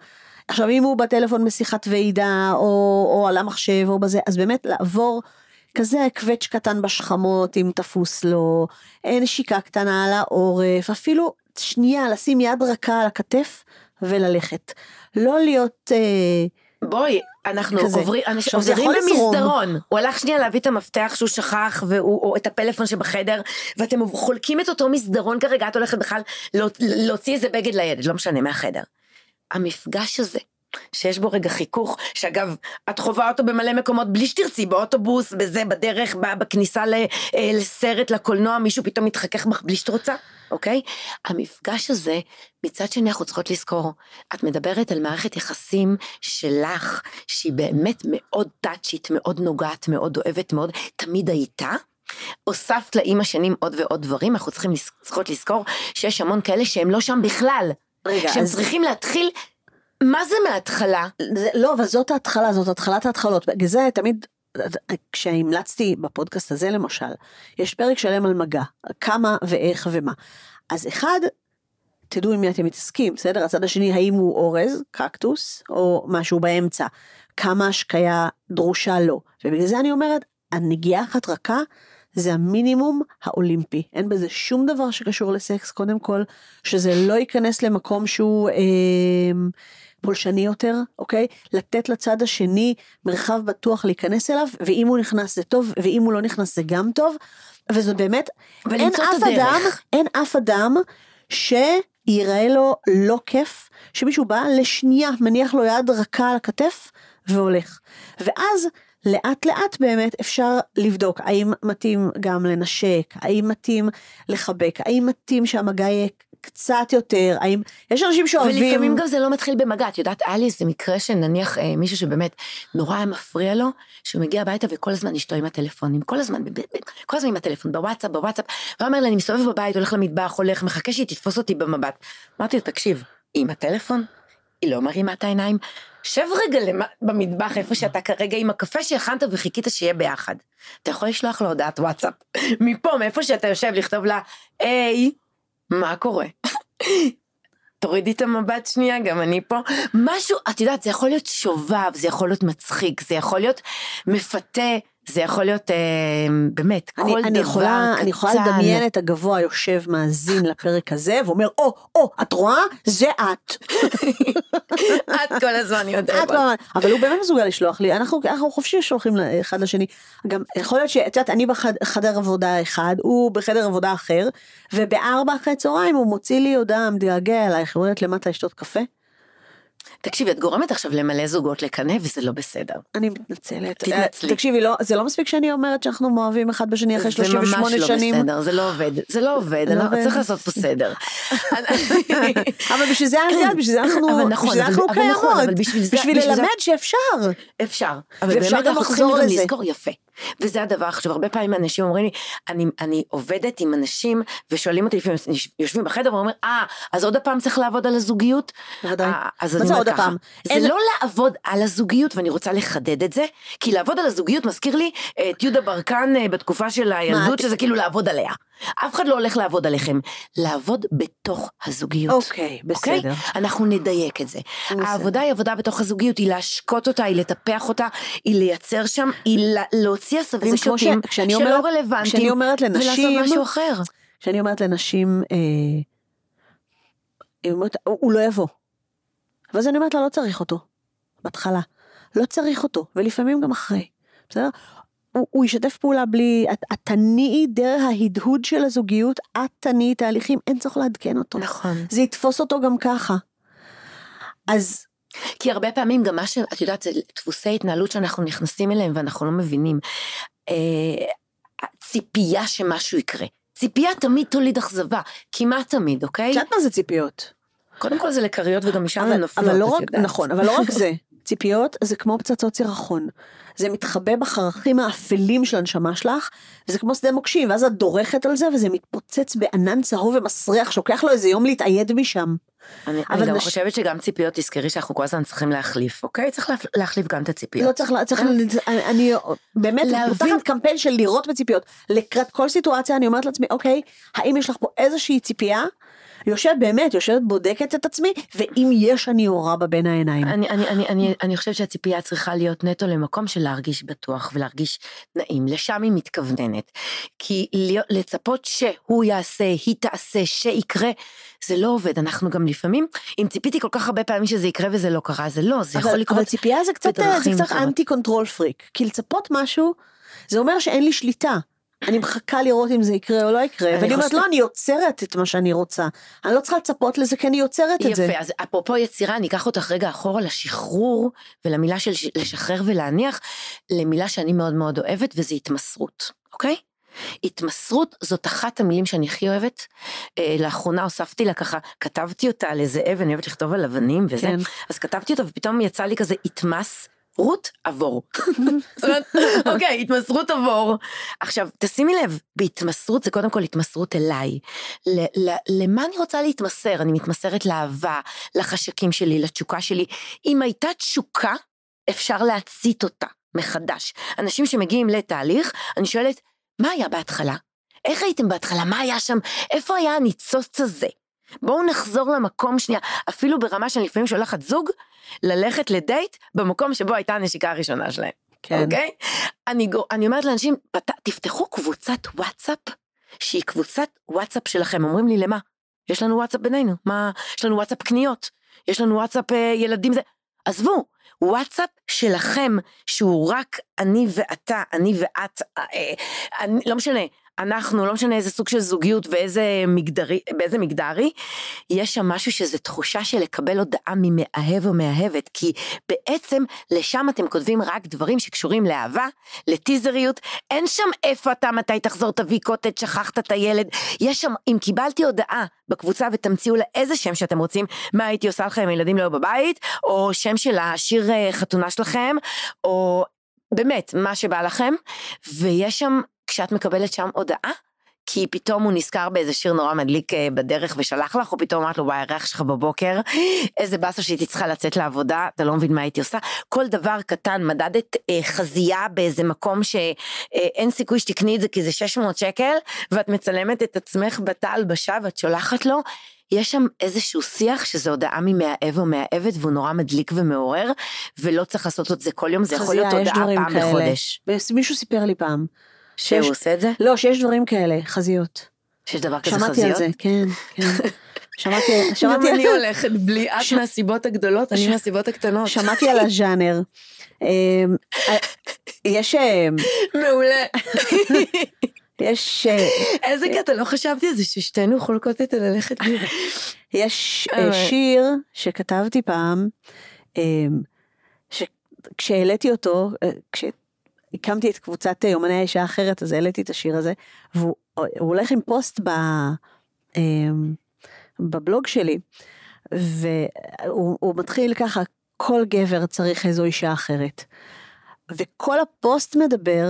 עכשיו אם הוא בטלפון בשיחת ועידה או, או על המחשב או בזה, אז באמת לעבור כזה קווץ' קטן בשכמות אם תפוס לו, נשיקה קטנה על העורף, אפילו שנייה לשים יד רכה על הכתף וללכת. לא להיות... אה, בואי, אנחנו כזה. עוברים, עוברים במסדרון, הוא הלך שנייה להביא את המפתח שהוא שכח, והוא, או את הפלאפון שבחדר, ואתם חולקים את אותו מסדרון כרגע, את הולכת בכלל להוציא איזה בגד לילד, לא משנה, מהחדר. המפגש הזה, שיש בו רגע חיכוך, שאגב, את חווה אותו במלא מקומות בלי שתרצי, באוטובוס, בזה, בדרך, בכניסה אה, לסרט, לקולנוע, מישהו פתאום מתחכך בך בלי שאת רוצה, אוקיי? המפגש הזה, מצד שני אנחנו צריכות לזכור, את מדברת על מערכת יחסים שלך, שהיא באמת מאוד טאצ'ית, מאוד נוגעת, מאוד אוהבת, מאוד, תמיד הייתה. הוספת לאימא שנים עוד ועוד דברים, אנחנו צריכים, צריכות לזכור שיש המון כאלה שהם לא שם בכלל. רגע, שהם אז... צריכים להתחיל מה זה מההתחלה? זה, לא, אבל זאת ההתחלה, זאת התחלת ההתחלות. בגלל זה תמיד, כשהמלצתי בפודקאסט הזה למשל, יש פרק שלם על מגע, כמה ואיך ומה. אז אחד, תדעו עם מי אתם מתעסקים, בסדר? הצד השני, האם הוא אורז, קקטוס, או משהו באמצע. כמה השקיה דרושה לו. ובגלל זה אני אומרת, הנגיעה אחת רכה, זה המינימום האולימפי. אין בזה שום דבר שקשור לסקס, קודם כל, שזה לא ייכנס למקום שהוא... אה, פולשני יותר, אוקיי? לתת לצד השני מרחב בטוח להיכנס אליו, ואם הוא נכנס זה טוב, ואם הוא לא נכנס זה גם טוב, וזה באמת, אין אף הדרך. אדם, אין אף אדם שיראה לו לא כיף, שמישהו בא לשנייה, מניח לו יד רכה על הכתף, והולך. ואז לאט לאט באמת אפשר לבדוק האם מתאים גם לנשק, האם מתאים לחבק, האם מתאים שהמגע יהיה קצת יותר, האם, יש אנשים שאוהבים... ולפעמים גם זה לא מתחיל במגע, את יודעת, היה לי איזה מקרה שנניח אה, מישהו שבאמת נורא היה מפריע לו, שהוא מגיע הביתה וכל הזמן אשתו עם הטלפונים, כל הזמן, ב, ב, כל הזמן עם הטלפון, בוואטסאפ, בוואטסאפ, והוא אומר לי, אני מסתובב בבית, הולך למטבח, הולך, מחכה שהיא תתפוס אותי במבט. אמרתי לו, תקשיב, עם הטלפון? היא לא מרימה את העיניים. שב רגע במטבח איפה שאתה כרגע עם הקפה שהכנת וחיכית שיהיה ביחד. אתה יכול לשלוח לו הודעת וואטסאפ, מפה, מאיפה שאתה יושב, לכתוב לה, היי, מה קורה? תורידי את המבט שנייה, גם אני פה. משהו, את יודעת, זה יכול להיות שובב, זה יכול להיות מצחיק, זה יכול להיות מפתה. זה יכול להיות אה, באמת אני, כל אני דבר יכולה, קטן. אני יכולה לדמיין את הגבוה יושב מאזין לפרק הזה ואומר, או, או, את רואה? זה את. את כל הזמן יודעת. אבל הוא באמת מסוגל לשלוח לי, אנחנו, אנחנו חופשי שולחים אחד לשני. גם יכול להיות שאת יודעת, אני בחדר עבודה אחד, הוא בחדר עבודה אחר, ובארבע אחרי צהריים הוא מוציא לי הודעה, מתגעגע אלייך, הוא למטה לשתות קפה. תקשיבי, את גורמת עכשיו למלא זוגות לקנא וזה לא בסדר. אני מתנצלת. תתנצלי. תקשיבי, לא, זה לא מספיק שאני אומרת שאנחנו מאוהבים אחד בשני אחרי 38 שנים. זה ממש לא בסדר, זה לא עובד, זה לא עובד, לא עובד. צריך לעשות פה סדר. אבל בשביל זה, זה אנחנו, נכון, בשביל זה אנחנו נכון, קיימות. בשביל ללמד שאפשר. אפשר. אבל באמת אנחנו צריכים לזכור, יפה. וזה הדבר החשוב, הרבה פעמים אנשים אומרים לי, אני, אני עובדת עם אנשים ושואלים אותי לפעמים, יושבים בחדר ואומרים, אה, אז עוד הפעם צריך לעבוד על הזוגיות? בוודאי. אה, אז אני אומרת ככה, זה אין... לא לעבוד על הזוגיות, ואני רוצה לחדד את זה, כי לעבוד על הזוגיות מזכיר לי את יהודה ברקן אה, בתקופה של הילדות, שזה כאילו לעבוד עליה. אף אחד לא הולך לעבוד עליכם, לעבוד בתוך הזוגיות. אוקיי, בסדר. אוקיי? אנחנו נדייק את זה. בסדר. העבודה היא עבודה בתוך הזוגיות, היא להשקות אותה, היא לטפח אותה, היא לייצר שם, היא להוציא עשבים שוטים שלא רלוונטיים, ולעשות משהו אחר. כשאני אומרת לנשים, אה, אומרת, הוא, הוא לא יבוא. ואז אני אומרת לה, לא צריך אותו. בהתחלה. לא צריך אותו, ולפעמים גם אחרי. בסדר? הוא, הוא ישתף פעולה בלי, את, את תניעי דרך ההדהוד של הזוגיות, את תניעי תהליכים, אין צורך לעדכן אותו. נכון. זה יתפוס אותו גם ככה. אז... כי הרבה פעמים גם מה שאת יודעת זה דפוסי התנהלות שאנחנו נכנסים אליהם ואנחנו לא מבינים. אה, ציפייה שמשהו יקרה. ציפייה תמיד תוליד אכזבה, כמעט תמיד, אוקיי? את יודעת מה זה ציפיות? קודם כל זה לכריות וגם משם זה נופלות, אבל לא רק, נכון, אבל לא רק זה. ציפיות זה כמו פצצות סירחון. זה מתחבא בחרכים האפלים של הנשמה שלך, וזה כמו שדה מוקשים, ואז את דורכת על זה, וזה מתפוצץ בענן צהוב ומסריח, שלוקח לו איזה יום להתאייד משם. אני, אני גם נש... חושבת שגם ציפיות, תזכרי שאנחנו כל הזמן צריכים להחליף, אוקיי? צריך לה, להחליף גם את הציפיות. לא צריך, צריך אני, אני באמת להבין קמפיין של לירות בציפיות. לקראת כל סיטואציה אני אומרת לעצמי, אוקיי, האם יש לך פה איזושהי ציפייה? יושב באמת, יושבת בודקת את עצמי, ואם יש אני יורה בה בין העיניים. אני, אני, אני, אני, אני חושבת שהציפייה צריכה להיות נטו למקום של להרגיש בטוח ולהרגיש נעים, לשם היא מתכווננת. כי לצפות שהוא יעשה, היא תעשה, שיקרה, זה לא עובד, אנחנו גם לפעמים, אם ציפיתי כל כך הרבה פעמים שזה יקרה וזה לא קרה, זה לא, זה אבל, יכול לקרות אבל ציפייה זה קצת, זה קצת אנטי control freak, כי לצפות משהו, זה אומר שאין לי שליטה. אני מחכה לראות אם זה יקרה או לא יקרה, ואני אומרת, לא, אני יוצרת את מה שאני רוצה. אני לא צריכה לצפות לזה כי אני יוצרת את זה. יפה, אז אפרופו יצירה, אני אקח אותך רגע אחורה לשחרור ולמילה של לשחרר ולהניח, למילה שאני מאוד מאוד אוהבת, וזה התמסרות, אוקיי? התמסרות זאת אחת המילים שאני הכי אוהבת. אה, לאחרונה הוספתי לה ככה, כתבתי אותה על איזה אבן, אני אוהבת לכתוב על אבנים וזה, כן. אז כתבתי אותה ופתאום יצא לי כזה התמס רות עבור. אוקיי, התמסרות עבור. עכשיו, תשימי לב, בהתמסרות זה קודם כל התמסרות אליי. למה אני רוצה להתמסר? אני מתמסרת לאהבה, לחשקים שלי, לתשוקה שלי. אם הייתה תשוקה, אפשר להצית אותה מחדש. אנשים שמגיעים לתהליך, אני שואלת, מה היה בהתחלה? איך הייתם בהתחלה? מה היה שם? איפה היה הניצוץ הזה? בואו נחזור למקום שנייה, אפילו ברמה שאני לפעמים שולחת זוג, ללכת לדייט במקום שבו הייתה הנשיקה הראשונה שלהם. כן. אוקיי? אני, אני אומרת לאנשים, תפתחו קבוצת וואטסאפ, שהיא קבוצת וואטסאפ שלכם. אומרים לי, למה? יש לנו וואטסאפ בינינו. מה? יש לנו וואטסאפ קניות. יש לנו וואטסאפ אה, ילדים זה. עזבו, וואטסאפ שלכם, שהוא רק אני ואתה, אני ואת, אה, אה, אני, לא משנה, אנחנו, לא משנה איזה סוג של זוגיות ואיזה מגדרי, באיזה מגדרי, יש שם משהו שזה תחושה של לקבל הודעה ממאהב או מאהבת, כי בעצם לשם אתם כותבים רק דברים שקשורים לאהבה, לטיזריות, אין שם איפה אתה, מתי תחזור, תביא קוטג', שכחת את הילד, יש שם, אם קיבלתי הודעה בקבוצה ותמציאו לה איזה שם שאתם רוצים, מה הייתי עושה לכם, ילדים לא בבית, או שם של השיר אה, חתונה שלכם, או באמת, מה שבא לכם, ויש שם כשאת מקבלת שם הודעה, כי פתאום הוא נזכר באיזה שיר נורא מדליק אה, בדרך ושלח לך, או פתאום אמרת לו, הריח שלך בבוקר, איזה באסה שהייתי צריכה לצאת לעבודה, אתה לא מבין מה הייתי עושה. כל דבר קטן, מדדת אה, חזייה באיזה מקום שאין אה, סיכוי שתקני את זה כי זה 600 שקל, ואת מצלמת את עצמך בתא הלבשה ואת שולחת לו, יש שם איזשהו שיח שזה הודעה ממאהב או מאהבת והוא נורא מדליק ומעורר, ולא צריך לעשות את זה כל יום, זה יכול להיות הודעה פעם כאלה. בחודש. מישהו סיפר לי פעם. שהוא עושה את זה? לא, שיש דברים כאלה, חזיות. שיש דבר כזה חזיות? שמעתי על זה, כן, כן. שמעתי, שמעתי... גם אני הולכת בלי את מהסיבות הגדולות, אני מהסיבות הקטנות. שמעתי על הז'אנר. אמ, אה, יש... אה, מעולה. יש... אה, איזה קטע, לא חשבתי על זה ששתינו חולקות את הללכת. יש שיר שכתבתי פעם, אמ, כשהעליתי אותו, הקמתי את קבוצת יומני האישה האחרת, אז העליתי את השיר הזה, והוא הולך עם פוסט ב, אמ, בבלוג שלי, והוא מתחיל ככה, כל גבר צריך איזו אישה אחרת. וכל הפוסט מדבר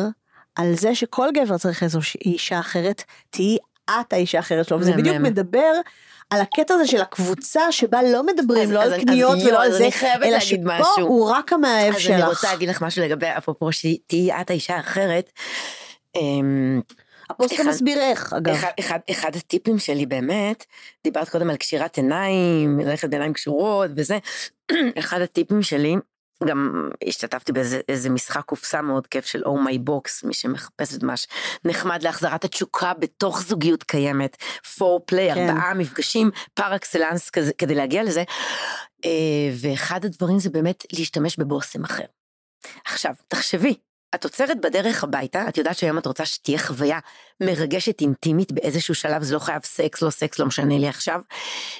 על זה שכל גבר צריך איזו אישה אחרת, תהיי את האישה האחרת שלו, וזה בדיוק מדבר על הקטע הזה של הקבוצה שבה לא מדברים לא על קניות ולא על זה, אלא שפה הוא רק המאהב שלך. אז אני רוצה להגיד לך משהו לגבי, אפרופו שתהיי את האישה האחרת. אמ, הפוסט גם מסביר איך, אגב. אחד, אחד, אחד הטיפים שלי באמת, דיברת קודם על קשירת עיניים, ללכת בעיניים קשורות וזה, אחד הטיפים שלי גם השתתפתי באיזה משחק קופסה מאוד כיף של Oh My Box, מי שמחפש את מה שנחמד להחזרת התשוקה בתוך זוגיות קיימת, פור פליי, כן. ארבעה מפגשים פר אקסלנס כדי להגיע לזה, אה, ואחד הדברים זה באמת להשתמש בבושם אחר. עכשיו, תחשבי, את עוצרת בדרך הביתה, את יודעת שהיום את רוצה שתהיה חוויה מרגשת אינטימית באיזשהו שלב, זה לא חייב סקס, לא סקס, לא משנה לי עכשיו,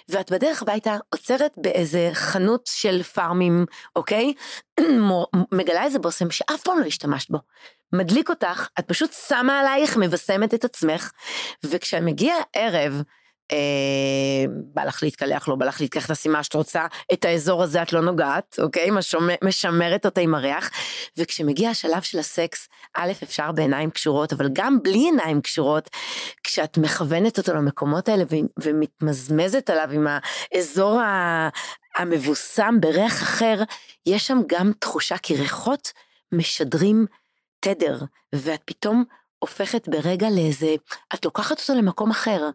ואת בדרך הביתה עוצרת באיזה חנות של פארמים, אוקיי? מגלה איזה בושם שאף פעם לא השתמשת בו. מדליק אותך, את פשוט שמה עלייך, מבשמת את עצמך, וכשמגיע ערב, בא לך להתקלח, לא בא לך להתקלח, תעשי מה שאת רוצה, את האזור הזה את לא נוגעת, אוקיי? משמרת אותה עם הריח. וכשמגיע השלב של הסקס, א', אפשר בעיניים קשורות, אבל גם בלי עיניים קשורות, כשאת מכוונת אותו למקומות האלה ומתמזמזת עליו עם האזור המבוסם בריח אחר, יש שם גם תחושה, כי ריחות משדרים תדר, ואת פתאום הופכת ברגע לאיזה, את לוקחת אותו למקום אחר.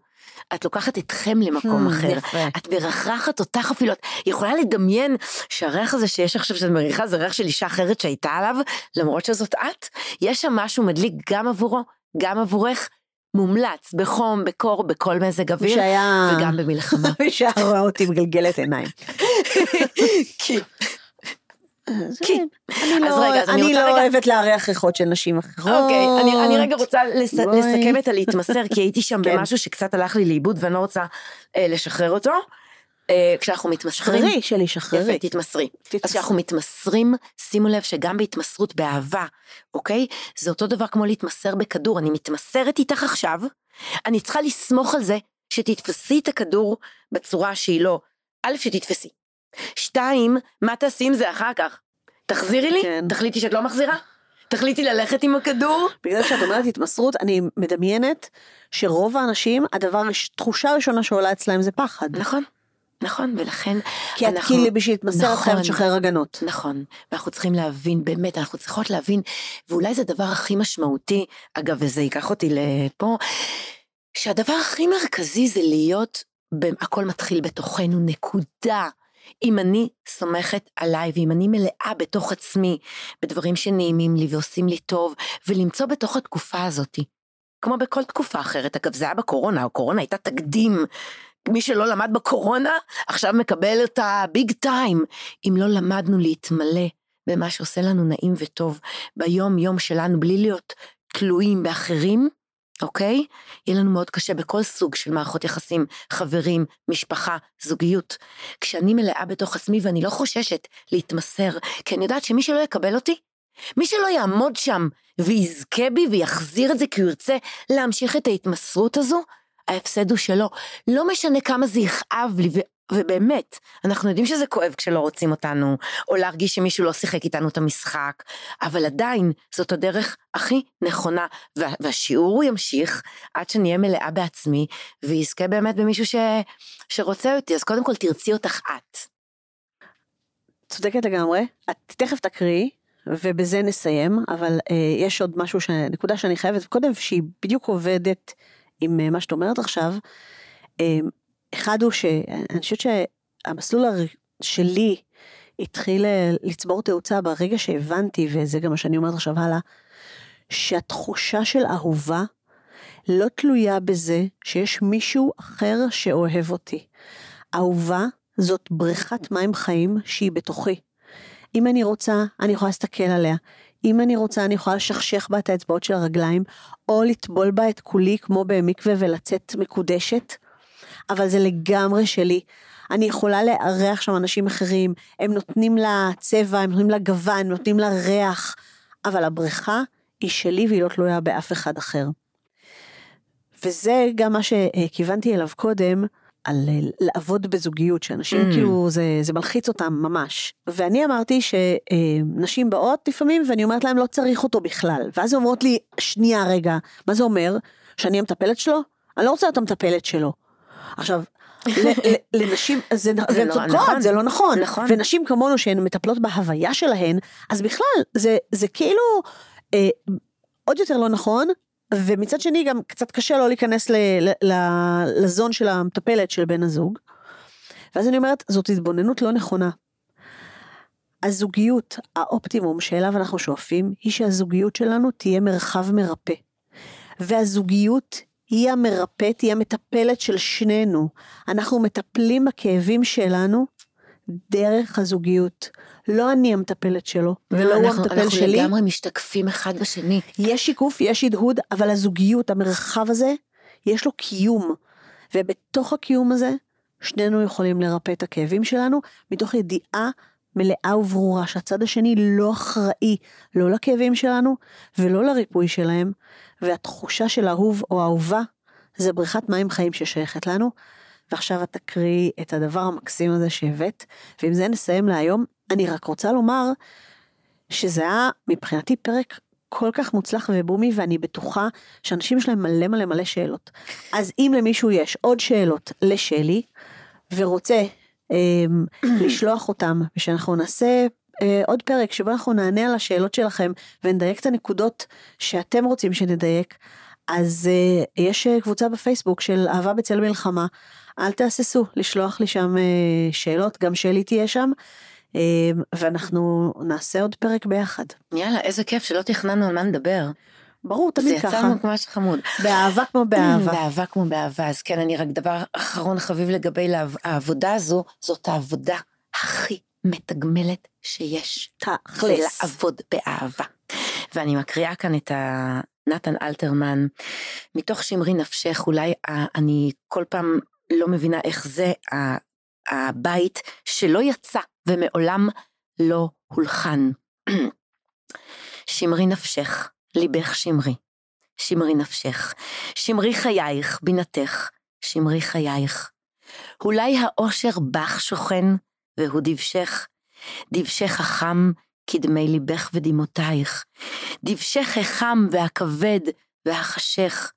את לוקחת אתכם למקום hmm, אחר. את מרחרחת אותך אפילו, את יכולה לדמיין שהריח הזה שיש עכשיו שאת מריחה זה ריח של אישה אחרת שהייתה עליו, למרות שזאת את, יש שם משהו מדליק גם עבורו, גם עבורך, מומלץ בחום, בקור, בכל מזג אוויר, שהיה... וגם במלחמה. מי שהיה רואה אותי מגלגלת עיניים. כי כי, אני לא, רגע, אני אני לא רגע... אוהבת לארח ריחות של נשים אחרות. אוקיי, אני, אני רגע רוצה לס, לסכם את הלהתמסר, כי הייתי שם כן. במשהו שקצת הלך לי לאיבוד ואני לא רוצה אה, לשחרר אותו. אה, כשאנחנו מתמסרים, שחררי שלי, שחררי. יפה, תתמסרי. אז כשאנחנו מתמסרים, שימו לב שגם בהתמסרות באהבה, אוקיי? זה אותו דבר כמו להתמסר בכדור, אני מתמסרת איתך עכשיו, אני צריכה לסמוך על זה שתתפסי את הכדור בצורה שהיא לא, א', שתתפסי. שתיים, מה תעשי עם זה אחר כך? תחזירי לי? כן. תחליטי שאת לא מחזירה? תחליטי ללכת עם הכדור? בגלל שאת אומרת התמסרות, אני מדמיינת שרוב האנשים, הדבר, תחושה ראשונה שעולה אצלהם זה פחד. נכון. נכון, ולכן כי אנחנו... כי את כאילו בשביל להתמסר נכון, את חייבת לשחרר הגנות. נכון, ואנחנו צריכים להבין, באמת, אנחנו צריכות להבין, ואולי זה הדבר הכי משמעותי, אגב, וזה ייקח אותי לפה, שהדבר הכי מרכזי זה להיות, הכל מתחיל בתוכנו, נקודה. אם אני סומכת עליי ואם אני מלאה בתוך עצמי בדברים שנעימים לי ועושים לי טוב, ולמצוא בתוך התקופה הזאתי, כמו בכל תקופה אחרת, אגב זה היה בקורונה, הקורונה הייתה תקדים. מי שלא למד בקורונה, עכשיו מקבל את הביג טיים. אם לא למדנו להתמלא במה שעושה לנו נעים וטוב ביום יום שלנו, בלי להיות תלויים באחרים, אוקיי? יהיה לנו מאוד קשה בכל סוג של מערכות יחסים, חברים, משפחה, זוגיות. כשאני מלאה בתוך עצמי ואני לא חוששת להתמסר, כי אני יודעת שמי שלא יקבל אותי, מי שלא יעמוד שם ויזכה בי ויחזיר את זה כי הוא ירצה להמשיך את ההתמסרות הזו, ההפסד הוא שלו. לא משנה כמה זה יכאב לי, ובאמת, אנחנו יודעים שזה כואב כשלא רוצים אותנו, או להרגיש שמישהו לא שיחק איתנו את המשחק, אבל עדיין זאת הדרך הכי נכונה, וה, והשיעור הוא ימשיך עד שנהיה מלאה בעצמי, ויזכה באמת במישהו ש, שרוצה אותי, אז קודם כל תרצי אותך את. צודקת לגמרי, את תכף תקריאי, ובזה נסיים, אבל אה, יש עוד משהו, ש... נקודה שאני חייבת קודם, שהיא בדיוק עובדת עם אה, מה שאת אומרת עכשיו. אה, אחד הוא שאני חושבת שהמסלול שלי התחיל אה, לצבור תאוצה ברגע שהבנתי, וזה גם מה שאני אומרת עכשיו הלאה, שהתחושה של אהובה לא תלויה בזה שיש מישהו אחר שאוהב אותי. אהובה זאת בריכת מים חיים שהיא בתוכי. אם אני רוצה, אני יכולה להסתכל עליה. אם אני רוצה, אני יכולה לשכשך בה את האצבעות של הרגליים, או לטבול בה את כולי כמו במקווה ולצאת מקודשת. אבל זה לגמרי שלי. אני יכולה לארח שם אנשים אחרים, הם נותנים לה צבע, הם נותנים לה גוון, הם נותנים לה ריח, אבל הבריכה היא שלי והיא לא תלויה באף אחד אחר. וזה גם מה שכיוונתי אליו קודם, על לעבוד בזוגיות, שאנשים mm. כאילו, זה, זה מלחיץ אותם ממש. ואני אמרתי שנשים באות לפעמים, ואני אומרת להם, לא צריך אותו בכלל. ואז הן אומרות לי, שנייה רגע, מה זה אומר? שאני המטפלת שלו? אני לא רוצה להיות המטפלת שלו. עכשיו, לנשים, זה, זה לא צודקות, נכון, זה לא נכון. נכון. ונשים כמונו שהן מטפלות בהוויה שלהן, אז בכלל, זה, זה כאילו אה, עוד יותר לא נכון, ומצד שני גם קצת קשה לא להיכנס ל, ל, ל, לזון של המטפלת של בן הזוג. ואז אני אומרת, זאת התבוננות לא נכונה. הזוגיות, האופטימום שאליו אנחנו שואפים, היא שהזוגיות שלנו תהיה מרחב מרפא. והזוגיות היא המרפאת, היא המטפלת של שנינו. אנחנו מטפלים בכאבים שלנו דרך הזוגיות. לא אני המטפלת שלו, ולא הוא המטפל אנחנו שלי. אנחנו לגמרי משתקפים אחד בשני. יש שיקוף, יש הדהוד, אבל הזוגיות, המרחב הזה, יש לו קיום. ובתוך הקיום הזה, שנינו יכולים לרפא את הכאבים שלנו, מתוך ידיעה מלאה וברורה שהצד השני לא אחראי, לא לכאבים שלנו ולא לריפוי שלהם, והתחושה של אהוב או אהובה זה בריכת מים חיים ששייכת לנו, ועכשיו את תקריאי את הדבר המקסים הזה שהבאת, ועם זה נסיים להיום. אני רק רוצה לומר שזה היה מבחינתי פרק כל כך מוצלח ובומי, ואני בטוחה שאנשים יש להם מלא מלא מלא שאלות. אז אם למישהו יש עוד שאלות לשלי, ורוצה אה, לשלוח אותם, ושאנחנו נעשה אה, עוד פרק שבו אנחנו נענה על השאלות שלכם ונדייק את הנקודות שאתם רוצים שנדייק, אז אה, יש אה, קבוצה בפייסבוק של אהבה בצל מלחמה. אל תהססו לשלוח לי שם אה, שאלות, גם שלי תהיה שם. אה, ואנחנו נעשה עוד פרק ביחד. יאללה, איזה כיף שלא תכננו על מה נדבר. ברור, תמיד ככה. זה יצא לנו ממש חמוד. באהבה כמו באהבה. באהבה כמו באהבה. אז כן, אני רק דבר אחרון חביב לגבי העבודה הזו, זאת העבודה הכי מתגמלת שיש. תכלס. לעבוד באהבה. ואני מקריאה כאן את נתן אלתרמן, מתוך שמרי נפשך, אולי אני כל פעם לא מבינה איך זה הבית שלא יצא ומעולם לא הולחן. שמרי נפשך, ליבך שמרי, שמרי נפשך, שמרי חייך, בינתך, שמרי חייך. אולי האושר בך שוכן, והוא דבשך, דבשך החם כדמי ליבך ודמעותייך, דבשך החם והכבד והחשך.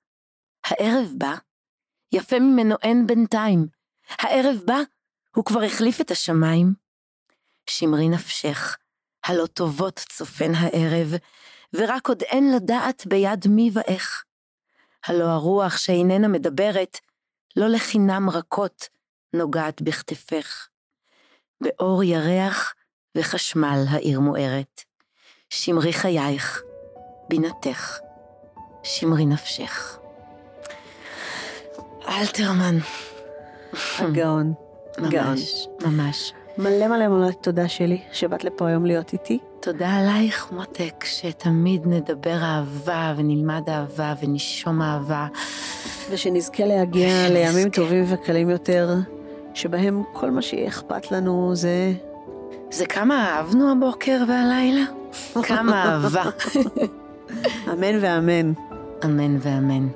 הערב בא, יפה ממנו אין בינתיים, הערב בא, הוא כבר החליף את השמיים. שמרי נפשך, הלא טובות צופן הערב, ורק עוד אין לדעת ביד מי ואיך. הלא הרוח שאיננה מדברת, לא לחינם רכות, נוגעת בכתפך. באור ירח וחשמל העיר מוארת. שמרי חייך, בינתך, שמרי נפשך. אלתרמן. הגאון. ממש, ממש. מלא מלא מלא תודה שלי שבאת לפה היום להיות איתי. תודה עלייך מותק, שתמיד נדבר אהבה ונלמד אהבה ונשום אהבה. ושנזכה להגיע ושנזכה. לימים טובים וקלים יותר, שבהם כל מה שיהיה אכפת לנו זה... זה כמה אהבנו הבוקר והלילה? כמה אהבה. אמן ואמן. אמן ואמן.